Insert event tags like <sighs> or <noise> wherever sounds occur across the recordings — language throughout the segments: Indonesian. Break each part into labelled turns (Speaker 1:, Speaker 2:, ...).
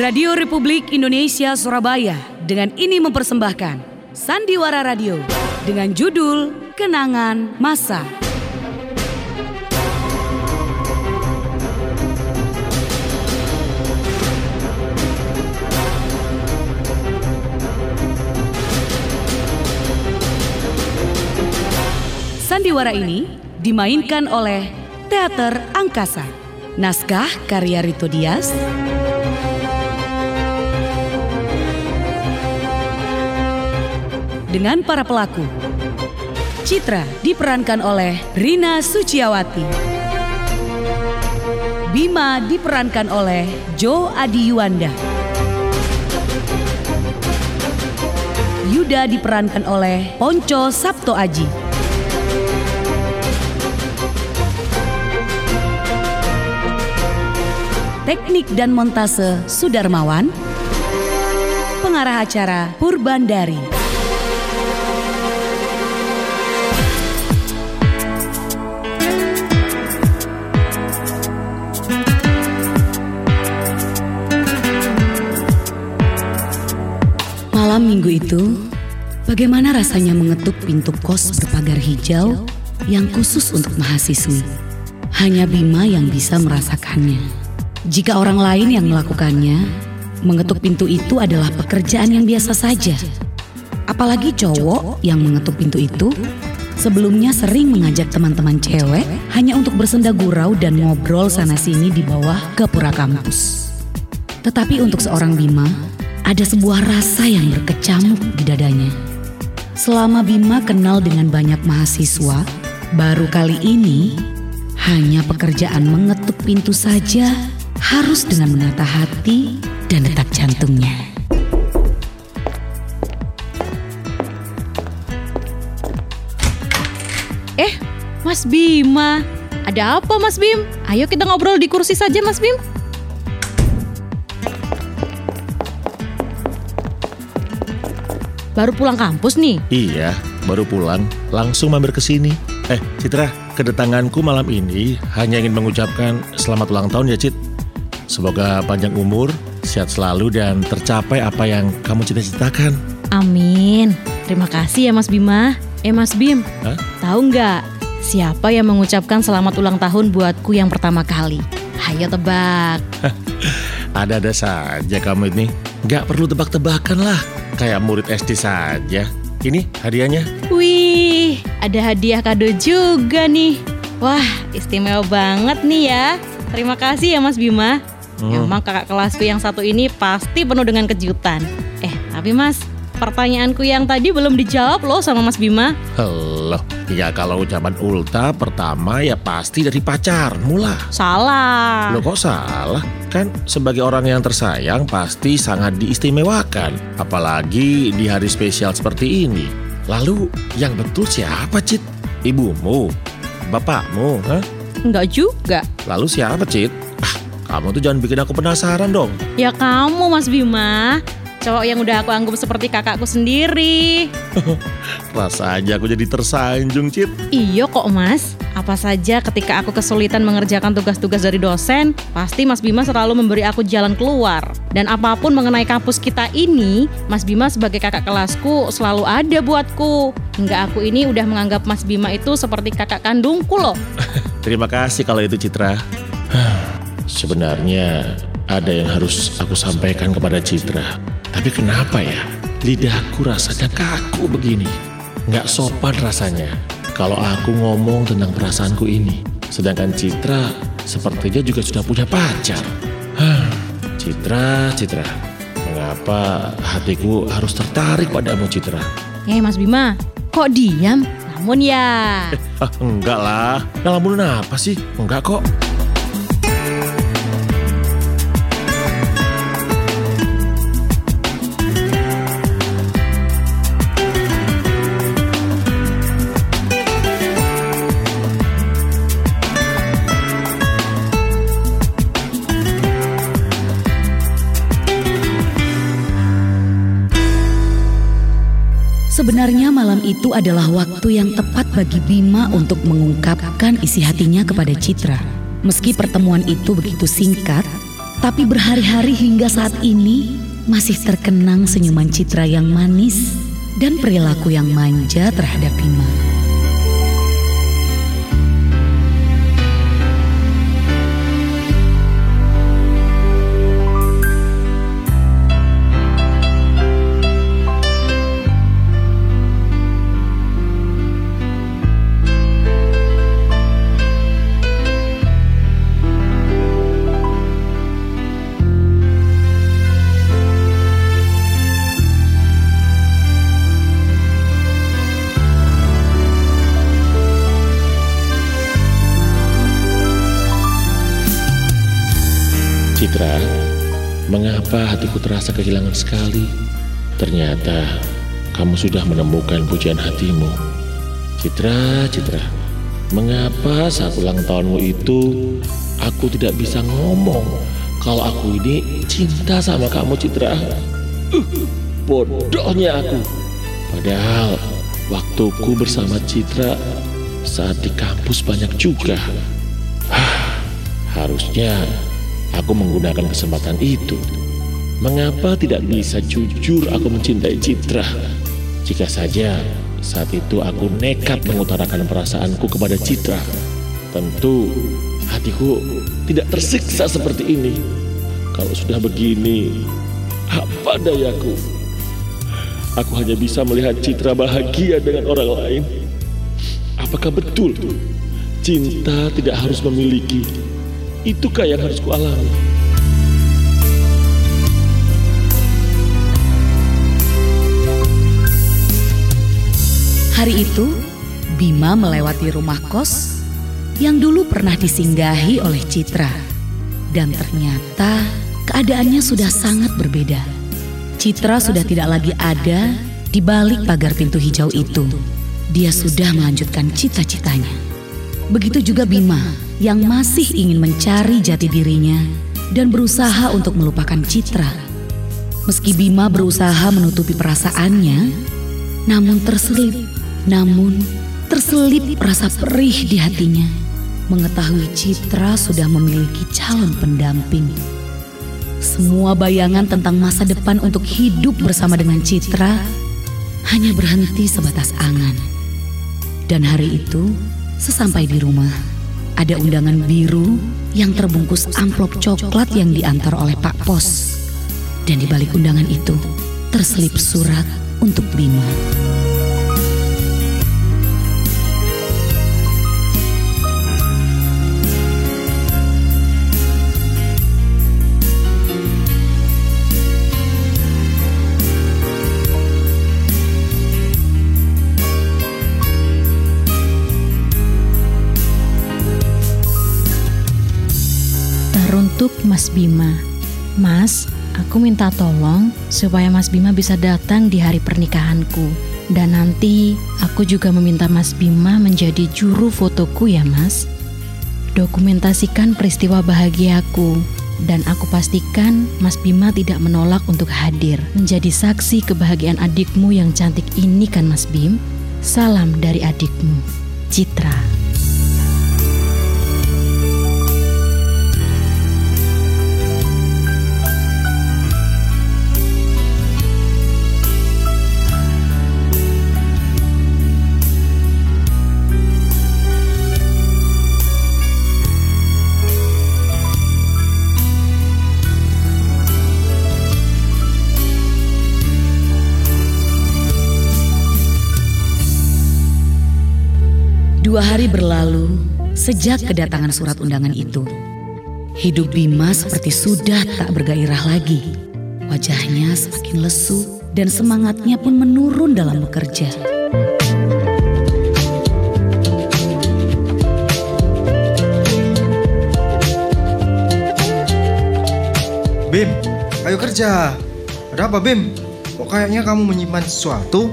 Speaker 1: Radio Republik Indonesia Surabaya dengan ini mempersembahkan Sandiwara Radio dengan judul Kenangan Masa. Sandiwara ini dimainkan oleh Teater Angkasa. Naskah karya Rito Dias. dengan para pelaku. Citra diperankan oleh Rina Suciawati. Bima diperankan oleh Jo Adi Yuanda. Yuda diperankan oleh Ponco Sabto Aji. Teknik dan montase Sudarmawan. Pengarah acara Purbandari. Malam minggu itu, bagaimana rasanya mengetuk pintu kos berpagar hijau yang khusus untuk mahasiswi. Hanya Bima yang bisa merasakannya. Jika orang lain yang melakukannya, mengetuk pintu itu adalah pekerjaan yang biasa saja. Apalagi cowok yang mengetuk pintu itu sebelumnya sering mengajak teman-teman cewek hanya untuk bersenda gurau dan ngobrol sana-sini di bawah gapura kampus. Tetapi untuk seorang Bima, ada sebuah rasa yang berkecamuk di dadanya. Selama Bima kenal dengan banyak mahasiswa, baru kali ini hanya pekerjaan mengetuk pintu saja harus dengan menata hati dan detak jantungnya.
Speaker 2: Eh, Mas Bima. Ada apa Mas Bim? Ayo kita ngobrol di kursi saja Mas Bim. Baru pulang kampus nih?
Speaker 3: Iya, baru pulang, langsung mampir ke sini. Eh, Citra, kedatanganku malam ini hanya ingin mengucapkan selamat ulang tahun ya, Cit. Semoga panjang umur, sehat selalu dan tercapai apa yang kamu cita-citakan.
Speaker 2: Amin. Terima kasih ya Mas Bima. Eh Mas Bim,
Speaker 3: Hah?
Speaker 2: tahu nggak siapa yang mengucapkan selamat ulang tahun buatku yang pertama kali? Hayo tebak. <laughs>
Speaker 3: Ada-ada saja kamu ini. Nggak perlu tebak-tebakan lah. Kayak murid SD saja. Ini hadiahnya.
Speaker 2: Wih, ada hadiah kado juga nih. Wah, istimewa banget nih ya. Terima kasih ya Mas Bima.
Speaker 3: Hmm.
Speaker 2: Emang kakak kelasku yang satu ini pasti penuh dengan kejutan. Eh, tapi Mas, pertanyaanku yang tadi belum dijawab loh sama Mas Bima.
Speaker 3: Loh, ya kalau ucapan ulta pertama ya pasti dari pacarmu lah.
Speaker 2: Salah.
Speaker 3: Loh kok salah? Kan sebagai orang yang tersayang pasti sangat diistimewakan. Apalagi di hari spesial seperti ini. Lalu yang betul siapa Cit? Ibumu? Bapakmu? Hah?
Speaker 2: Enggak juga.
Speaker 3: Lalu siapa Cit? Kamu tuh jangan bikin aku penasaran dong.
Speaker 2: Ya kamu Mas Bima. Cowok yang udah aku anggap seperti kakakku sendiri. <laughs>
Speaker 3: Rasa aja aku jadi tersanjung Cit.
Speaker 2: Iya kok Mas. Apa saja ketika aku kesulitan mengerjakan tugas-tugas dari dosen, pasti Mas Bima selalu memberi aku jalan keluar. Dan apa pun mengenai kampus kita ini, Mas Bima sebagai kakak kelasku selalu ada buatku. Hingga aku ini udah menganggap Mas Bima itu seperti kakak kandungku loh. <laughs>
Speaker 3: Terima kasih kalau itu Citra. <sighs> Sebenarnya ada yang harus aku sampaikan kepada Citra. Tapi kenapa ya? Lidahku rasanya kaku begini. Nggak sopan rasanya kalau aku ngomong tentang perasaanku ini. Sedangkan Citra sepertinya juga sudah punya pacar. Hah, Citra, Citra. Mengapa hatiku harus tertarik padamu Citra?
Speaker 2: Eh Mas Bima, kok diam? Namun ya,
Speaker 3: Ah, enggak lah. Ngelamunin apa sih? Enggak kok.
Speaker 1: Sebenarnya malam itu adalah waktu yang tepat bagi Bima untuk mengungkapkan isi hatinya kepada Citra. Meski pertemuan itu begitu singkat, tapi berhari-hari hingga saat ini masih terkenang senyuman Citra yang manis dan perilaku yang manja terhadap Bima.
Speaker 3: Mengapa hatiku terasa kehilangan sekali? Ternyata kamu sudah menemukan pujian hatimu. Citra, Citra, mengapa saat ulang tahunmu itu aku tidak bisa ngomong kalau aku ini cinta sama kamu, Citra? Uh, bodohnya aku. Padahal waktuku bersama Citra saat di kampus banyak juga. Harusnya Aku menggunakan kesempatan itu. Mengapa tidak bisa jujur aku mencintai Citra? Jika saja saat itu aku nekat mengutarakan perasaanku kepada Citra, tentu hatiku tidak tersiksa seperti ini. Kalau sudah begini, apa dayaku? Aku hanya bisa melihat Citra bahagia dengan orang lain. Apakah betul cinta tidak harus memiliki Itukah yang harus kualami?
Speaker 1: Hari itu, Bima melewati rumah kos yang dulu pernah disinggahi oleh Citra. Dan ternyata keadaannya sudah sangat berbeda. Citra sudah tidak lagi ada di balik pagar pintu hijau itu. Dia sudah melanjutkan cita-citanya. Begitu juga Bima yang masih ingin mencari jati dirinya dan berusaha untuk melupakan Citra. Meski Bima berusaha menutupi perasaannya, namun terselip, namun terselip rasa perih di hatinya. Mengetahui Citra sudah memiliki calon pendamping. Semua bayangan tentang masa depan untuk hidup bersama dengan Citra hanya berhenti sebatas angan. Dan hari itu, sesampai di rumah, ada undangan biru yang terbungkus amplop coklat yang diantar oleh Pak Pos. Dan di balik undangan itu terselip surat untuk Bima.
Speaker 2: Untuk Mas Bima. Mas, aku minta tolong supaya Mas Bima bisa datang di hari pernikahanku. Dan nanti aku juga meminta Mas Bima menjadi juru fotoku ya mas. Dokumentasikan peristiwa bahagiaku dan aku pastikan Mas Bima tidak menolak untuk hadir menjadi saksi kebahagiaan adikmu yang cantik ini kan Mas Bim. Salam dari adikmu, Citra.
Speaker 1: Dua hari berlalu sejak kedatangan surat undangan itu. Hidup Bima seperti sudah tak bergairah lagi. Wajahnya semakin lesu dan semangatnya pun menurun dalam bekerja.
Speaker 4: Bim, ayo kerja. Ada apa Bim? Kok kayaknya kamu menyimpan sesuatu?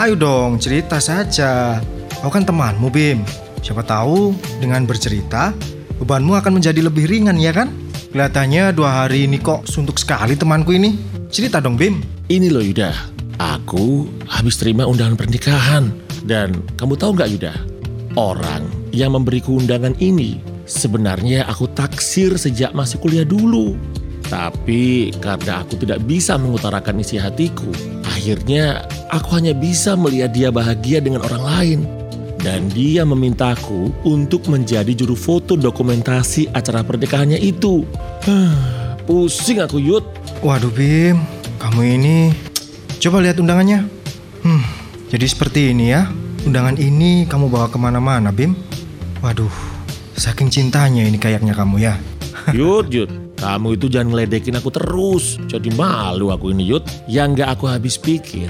Speaker 4: Ayo dong, cerita saja. Aku kan temanmu Bim. Siapa tahu dengan bercerita bebanmu akan menjadi lebih ringan ya kan? Kelihatannya dua hari ini kok suntuk sekali temanku ini. Cerita dong Bim.
Speaker 3: Ini loh Yuda, Aku habis terima undangan pernikahan. Dan kamu tahu nggak Yuda? Orang yang memberiku undangan ini sebenarnya aku taksir sejak masih kuliah dulu. Tapi karena aku tidak bisa mengutarakan isi hatiku, akhirnya aku hanya bisa melihat dia bahagia dengan orang lain. Dan dia memintaku untuk menjadi juru foto dokumentasi acara pernikahannya itu. Pusing aku Yud.
Speaker 4: Waduh Bim, kamu ini coba lihat undangannya. Hmm, jadi seperti ini ya. Undangan ini kamu bawa ke mana-mana Bim. Waduh, saking cintanya ini kayaknya kamu ya. <laughs>
Speaker 3: Yud, Yud, kamu itu jangan ngeledekin aku terus. Jadi malu aku ini Yud. Yang gak aku habis pikir,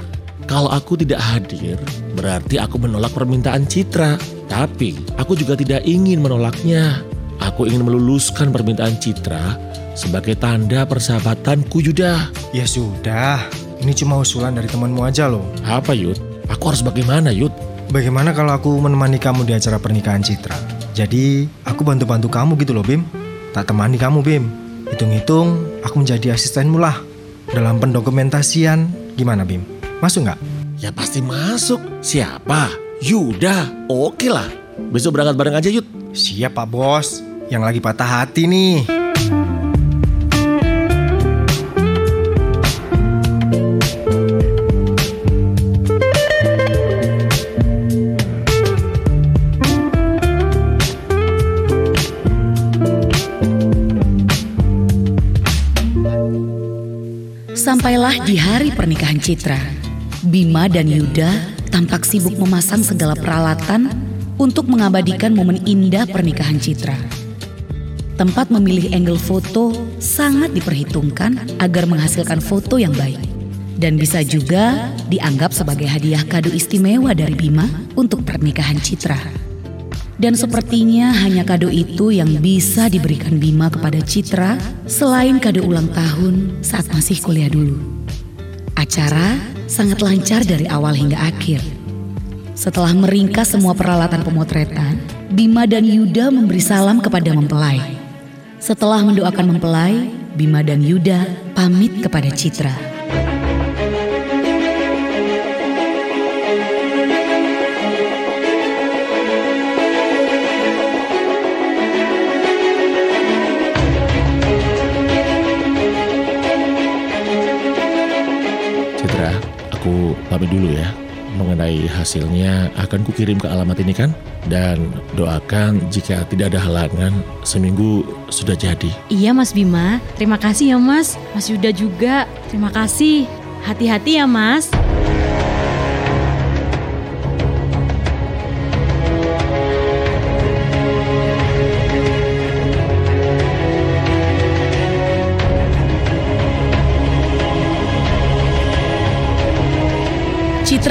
Speaker 3: kalau aku tidak hadir, berarti aku menolak permintaan Citra. Tapi aku juga tidak ingin menolaknya. Aku ingin meluluskan permintaan Citra sebagai tanda persahabatanku Yuda.
Speaker 4: Ya sudah, ini cuma usulan dari temanmu aja loh.
Speaker 3: Apa Yud? Aku harus bagaimana Yud?
Speaker 4: Bagaimana kalau aku menemani kamu di acara pernikahan Citra? Jadi, aku bantu-bantu kamu gitu loh Bim. Tak temani kamu Bim. Hitung-hitung, aku menjadi asistenmu lah. Dalam pendokumentasian, gimana Bim? Masuk nggak?
Speaker 3: Ya pasti masuk. Siapa? Yuda. Oke lah. Besok berangkat bareng aja Yud.
Speaker 4: Siap Pak Bos, yang lagi patah hati nih.
Speaker 1: Sampailah di hari pernikahan Citra. Bima dan Yuda tampak sibuk memasang segala peralatan untuk mengabadikan momen indah pernikahan Citra. Tempat memilih angle foto sangat diperhitungkan agar menghasilkan foto yang baik. Dan bisa juga dianggap sebagai hadiah kado istimewa dari Bima untuk pernikahan Citra. Dan sepertinya hanya kado itu yang bisa diberikan Bima kepada Citra selain kado ulang tahun saat masih kuliah dulu. Acara sangat lancar dari awal hingga akhir. Setelah meringkas semua peralatan pemotretan, Bima dan Yuda memberi salam kepada mempelai. Setelah mendoakan mempelai, Bima dan Yuda pamit kepada Citra.
Speaker 3: Pamit dulu ya. Mengenai hasilnya akan kukirim ke alamat ini kan? Dan doakan jika tidak ada halangan, seminggu sudah jadi.
Speaker 2: Iya Mas Bima, terima kasih ya Mas. Mas Yuda juga, terima kasih. Hati-hati ya Mas.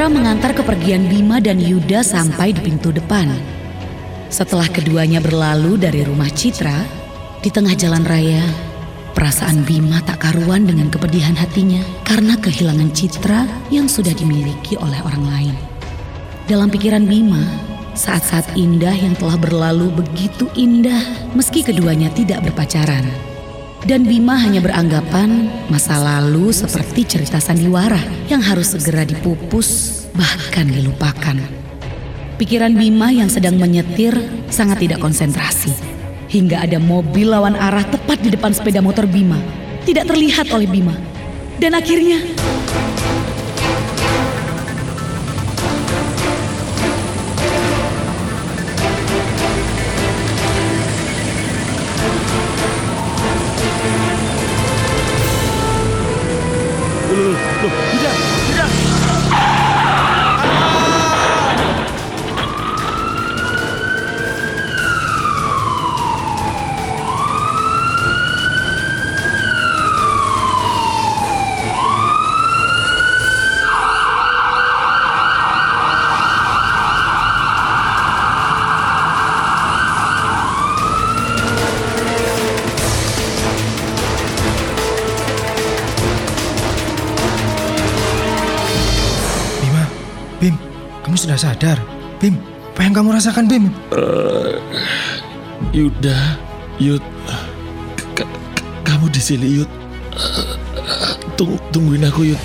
Speaker 1: Citra mengantar kepergian Bima dan Yuda sampai di pintu depan. Setelah keduanya berlalu dari rumah Citra, di tengah jalan raya, perasaan Bima tak karuan dengan kepedihan hatinya karena kehilangan Citra yang sudah dimiliki oleh orang lain. Dalam pikiran Bima, saat-saat indah yang telah berlalu begitu indah meski keduanya tidak berpacaran. Dan Bima hanya beranggapan masa lalu seperti cerita sandiwara yang harus segera dipupus bahkan dilupakan. Pikiran Bima yang sedang menyetir sangat tidak konsentrasi. Hingga ada mobil lawan arah tepat di depan sepeda motor Bima. Tidak terlihat oleh Bima. Dan akhirnya...
Speaker 4: kamu sudah sadar? Bim, apa yang kamu rasakan Bim?
Speaker 3: Yuda, Yud, K- kamu di sini Yud. Tung- tungguin aku Yud.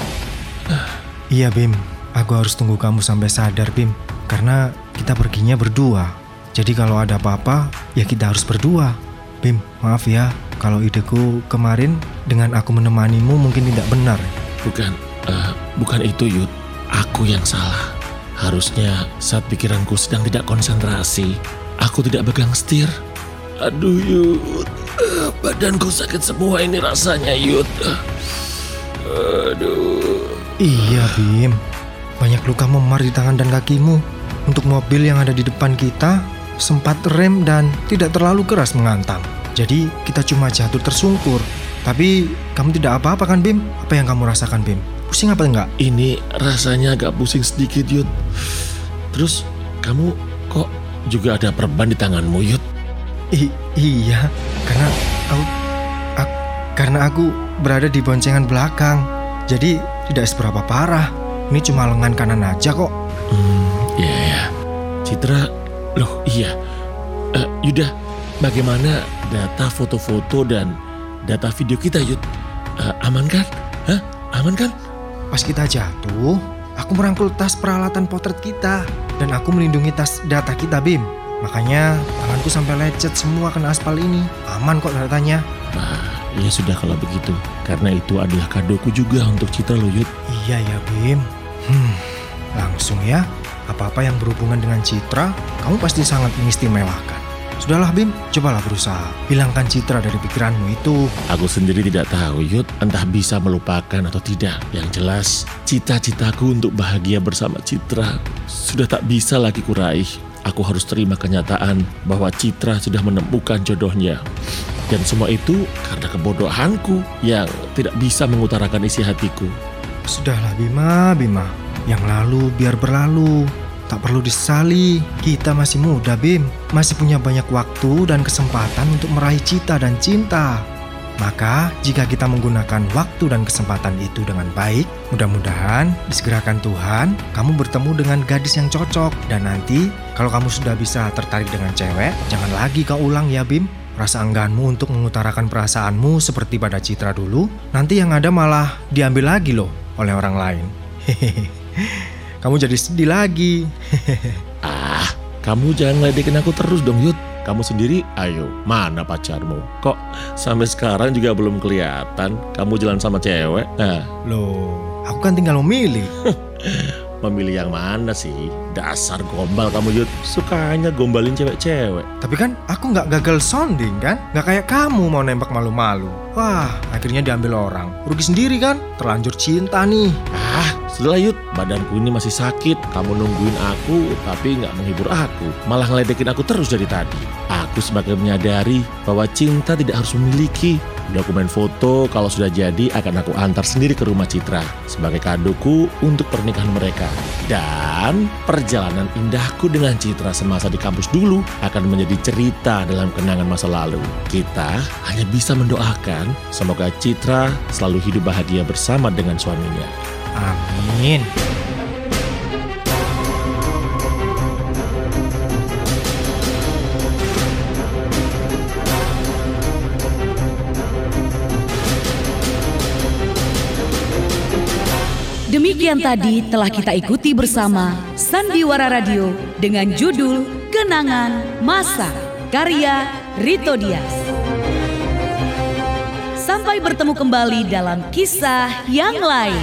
Speaker 4: Iya Bim, aku harus tunggu kamu sampai sadar Bim. Karena kita perginya berdua. Jadi kalau ada apa-apa, ya kita harus berdua. Bim, maaf ya, kalau ideku kemarin dengan aku menemanimu mungkin tidak benar.
Speaker 3: Bukan, eh, bukan itu Yud. Aku yang salah. Harusnya saat pikiranku sedang tidak konsentrasi, aku tidak pegang setir. Aduh Yud, badanku sakit semua ini rasanya Yud. Aduh.
Speaker 4: Iya Bim, banyak luka memar di tangan dan kakimu. Untuk mobil yang ada di depan kita, sempat rem dan tidak terlalu keras mengantam. Jadi kita cuma jatuh tersungkur. Tapi kamu tidak apa-apa kan Bim? Apa yang kamu rasakan Bim? Pusing apa enggak?
Speaker 3: Ini rasanya agak pusing sedikit Yud. Terus kamu kok juga ada perban di tanganmu Yud?
Speaker 4: I iya, karena aku, ak- karena aku berada di boncengan belakang. Jadi tidak seberapa parah. Ini cuma lengan kanan aja kok.
Speaker 3: Hmm, ya ya. Citra, loh iya. Eh, Yuda, bagaimana data foto-foto dan data video kita Yud? Eh, aman kan? Hah? Aman kan?
Speaker 4: Pas kita jatuh, aku merangkul tas peralatan potret kita dan aku melindungi tas data kita, Bim. Makanya tanganku sampai lecet semua kena aspal ini. Aman kok datanya.
Speaker 3: Nah, ya sudah kalau begitu. Karena itu adalah kadoku juga untuk Citra loh Yud.
Speaker 4: Iya ya, Bim. Hmm, langsung ya. Apa-apa yang berhubungan dengan Citra, kamu pasti sangat mengistimewakan. Sudahlah Bim, cobalah berusaha. Hilangkan Citra dari pikiranmu itu.
Speaker 3: Aku sendiri tidak tahu Yud, entah bisa melupakan atau tidak. Yang jelas, cita-citaku untuk bahagia bersama Citra sudah tak bisa lagi kuraih. Aku harus terima kenyataan bahwa Citra sudah menemukan jodohnya. Dan semua itu karena kebodohanku yang tidak bisa mengutarakan isi hatiku.
Speaker 4: Sudahlah Bima, Bima. Yang lalu biar berlalu. Tak perlu disesali. Kita masih muda, Bim. Masih punya banyak waktu dan kesempatan untuk meraih cita dan cinta. Maka, jika kita menggunakan waktu dan kesempatan itu dengan baik, mudah-mudahan disegerakan Tuhan, kamu bertemu dengan gadis yang cocok. Dan nanti, kalau kamu sudah bisa tertarik dengan cewek, jangan lagi kau ulang ya, Bim. Rasa engganmu untuk mengutarakan perasaanmu seperti pada Citra dulu, nanti yang ada malah diambil lagi loh oleh orang lain. <laughs> Hehehe. Kamu jadi sedih lagi.
Speaker 3: Ah, kamu jangan ngeledekin aku terus dong Yud. Kamu sendiri, ayo, mana pacarmu? Kok sampai sekarang juga belum kelihatan kamu jalan sama cewek? Nah,
Speaker 4: Loh, aku kan tinggal memilih. <laughs>
Speaker 3: memilih yang mana sih? Dasar gombal kamu Yud. Sukanya gombalin cewek-cewek.
Speaker 4: Tapi kan aku nggak gagal sounding kan? Nggak kayak kamu mau nembak malu-malu. Wah, akhirnya diambil orang. Rugi sendiri kan? Terlanjur cinta nih.
Speaker 3: Ah, setelah Yud, badanku ini masih sakit. Kamu nungguin aku, tapi nggak menghibur aku. Malah ngeledekin aku terus dari tadi. Aku semakin menyadari bahwa cinta tidak harus memiliki. Dokumen foto kalau sudah jadi akan aku antar sendiri ke rumah Citra sebagai kadoku untuk pernikahan mereka. Dan perjalanan indahku dengan Citra semasa di kampus dulu akan menjadi cerita dalam kenangan masa lalu. Kita hanya bisa mendoakan semoga Citra selalu hidup bahagia bersama dengan suaminya.
Speaker 4: Amin.
Speaker 1: Demikian tadi telah kita ikuti bersama Sandiwara Radio dengan judul Kenangan Masa karya Rito Dias. Sampai bertemu kembali dalam kisah yang lain.